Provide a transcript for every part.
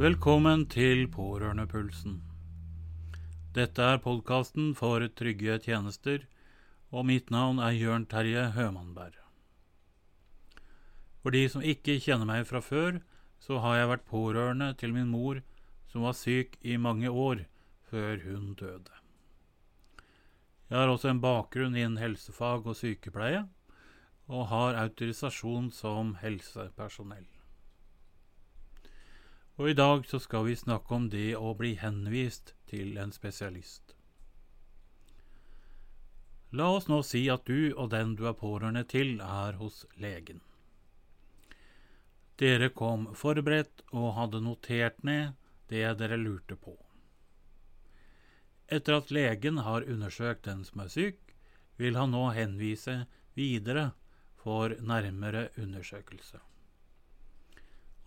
Velkommen til Pårørendepulsen. Dette er podkasten for trygge tjenester, og mitt navn er Jørn Terje Hømannberg. For de som ikke kjenner meg fra før, så har jeg vært pårørende til min mor, som var syk i mange år før hun døde. Jeg har også en bakgrunn innen helsefag og sykepleie, og har autorisasjon som helsepersonell. Og i dag så skal vi snakke om det å bli henvist til en spesialist. La oss nå si at du og den du er pårørende til, er hos legen. Dere kom forberedt og hadde notert ned det dere lurte på. Etter at legen har undersøkt den som er syk, vil han nå henvise videre for nærmere undersøkelse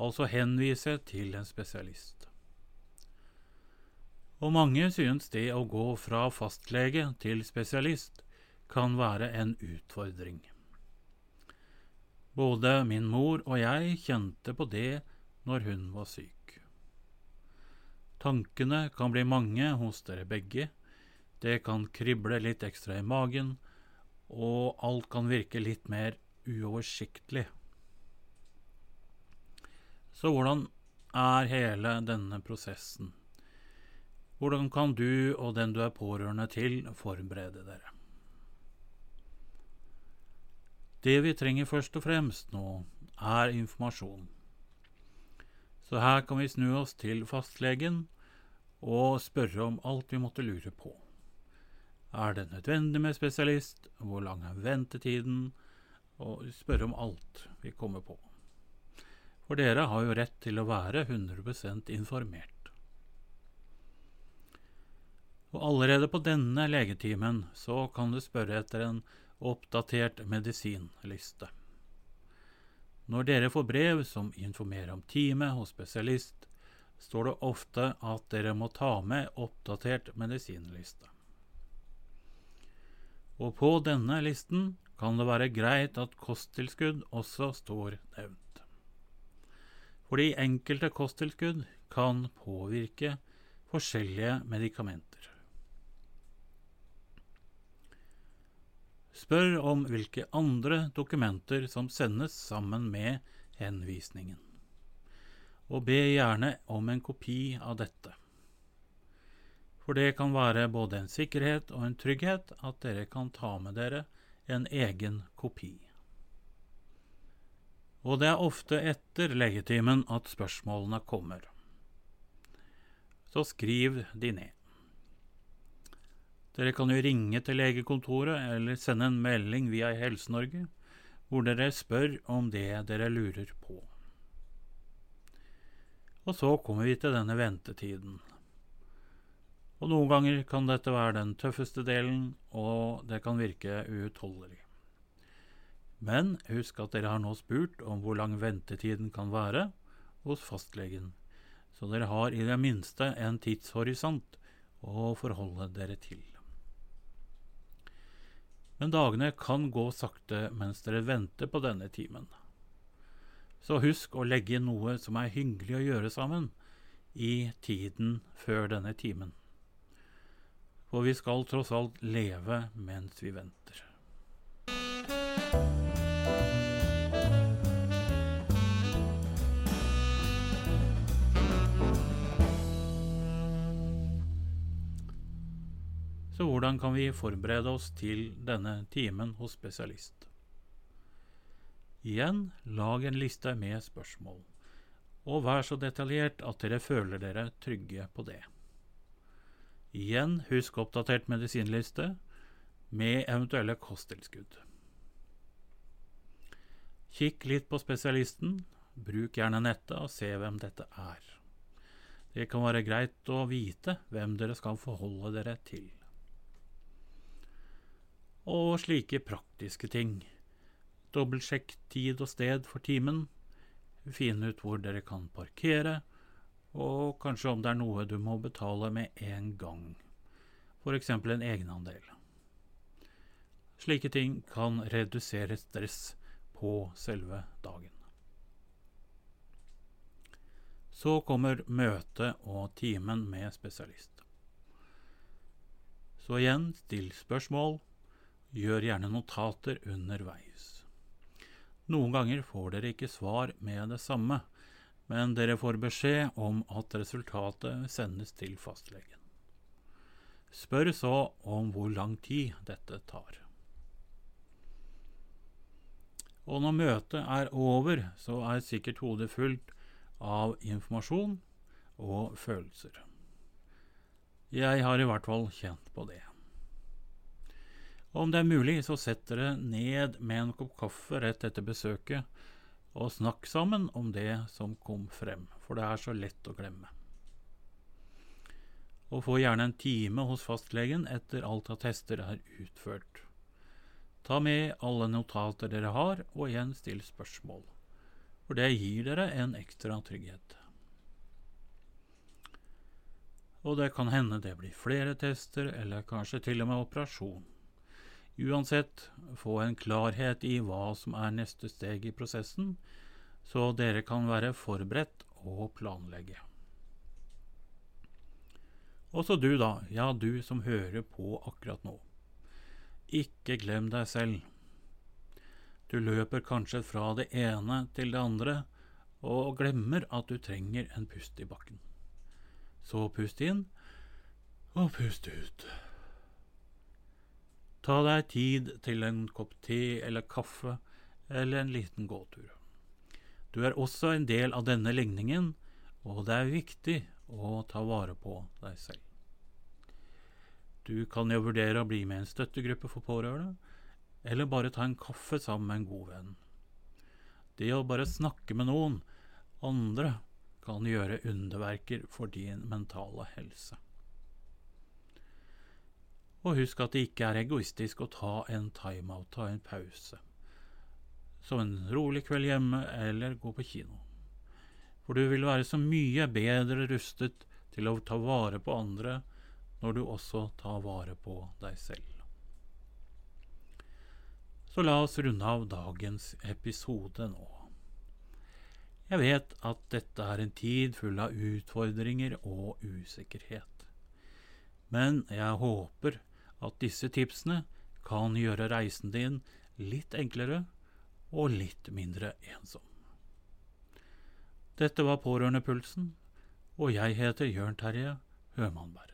altså henvise til en spesialist. Og mange synes det å gå fra fastlege til spesialist kan være en utfordring. Både min mor og jeg kjente på det når hun var syk. Tankene kan bli mange hos dere begge, det kan krible litt ekstra i magen, og alt kan virke litt mer uoversiktlig. Så hvordan er hele denne prosessen? Hvordan kan du og den du er pårørende til, forberede dere? Det vi trenger først og fremst nå, er informasjon. Så her kan vi snu oss til fastlegen og spørre om alt vi måtte lure på. Er det nødvendig med spesialist? Hvor lang er ventetiden? Og spørre om alt vi kommer på. For dere har jo rett til å være 100% informert. Og allerede på denne legetimen så kan du spørre etter en oppdatert medisinliste. Når dere får brev som informerer om time hos spesialist, står det ofte at dere må ta med oppdatert medisinliste. Og på denne listen kan det være greit at kosttilskudd også står nevnt fordi enkelte kosttilskudd kan påvirke forskjellige medikamenter. Spør om hvilke andre dokumenter som sendes sammen med henvisningen, og be gjerne om en kopi av dette. For det kan være både en sikkerhet og en trygghet at dere kan ta med dere en egen kopi og det er ofte etter legetimen at spørsmålene kommer. Så skriv de ned. Dere kan jo ringe til legekontoret eller sende en melding via Helse-Norge hvor dere spør om det dere lurer på. Og så kommer vi til denne ventetiden. Og noen ganger kan dette være den tøffeste delen, og det kan virke uutholdelig. Men husk at dere har nå spurt om hvor lang ventetiden kan være hos fastlegen, så dere har i det minste en tidshorisont å forholde dere til. Men dagene kan gå sakte mens dere venter på denne timen. Så husk å legge inn noe som er hyggelig å gjøre sammen i tiden før denne timen. For vi skal tross alt leve mens vi venter. Så hvordan kan vi forberede oss til denne timen hos spesialist? Igjen, lag en liste med spørsmål, og vær så detaljert at dere føler dere trygge på det. Igjen, husk oppdatert medisinliste med eventuelle kosttilskudd. Kikk litt på spesialisten, bruk gjerne nettet og se hvem dette er. Det kan være greit å vite hvem dere skal forholde dere til og slike praktiske ting. Dobbeltsjekk tid og sted for timen, finn ut hvor dere kan parkere, og kanskje om det er noe du må betale med en gang, f.eks. en egenandel. Slike ting kan redusere stress på selve dagen. Så kommer møtet og timen med spesialist. Så igjen, still spørsmål. Gjør gjerne notater underveis. Noen ganger får dere ikke svar med det samme, men dere får beskjed om at resultatet sendes til fastlegen. Spør så om hvor lang tid dette tar. Og når møtet er over, så er sikkert hodet fullt av informasjon og følelser. Jeg har i hvert fall kjent på det. Om det er mulig, så sett dere ned med en kopp kaffe rett etter besøket, og snakk sammen om det som kom frem, for det er så lett å glemme. Og få gjerne en time hos fastlegen etter alt av tester er utført. Ta med alle notater dere har, og igjen still spørsmål, for det gir dere en ekstra trygghet. Og det kan hende det blir flere tester, eller kanskje til og med operasjon. Uansett, få en klarhet i hva som er neste steg i prosessen, så dere kan være forberedt og planlegge. Også du, da, ja, du som hører på akkurat nå. Ikke glem deg selv. Du løper kanskje fra det ene til det andre og glemmer at du trenger en pust i bakken. Så pust inn og pust ut. Ta deg tid til en kopp te eller kaffe eller en liten gåtur. Du er også en del av denne ligningen, og det er viktig å ta vare på deg selv. Du kan jo vurdere å bli med i en støttegruppe for pårørende, eller bare ta en kaffe sammen med en god venn. Det å bare snakke med noen andre kan gjøre underverker for din mentale helse. Og husk at det ikke er egoistisk å ta en timeout, ta en pause. Som en rolig kveld hjemme eller gå på kino. For du vil være så mye bedre rustet til å ta vare på andre når du også tar vare på deg selv. Så la oss runde av dagens episode nå. Jeg vet at dette er en tid full av utfordringer og usikkerhet. Men jeg håper at disse tipsene kan gjøre reisen din litt enklere og litt mindre ensom. Dette var Pårørendepulsen, og jeg heter Jørn Terje Hømannberg.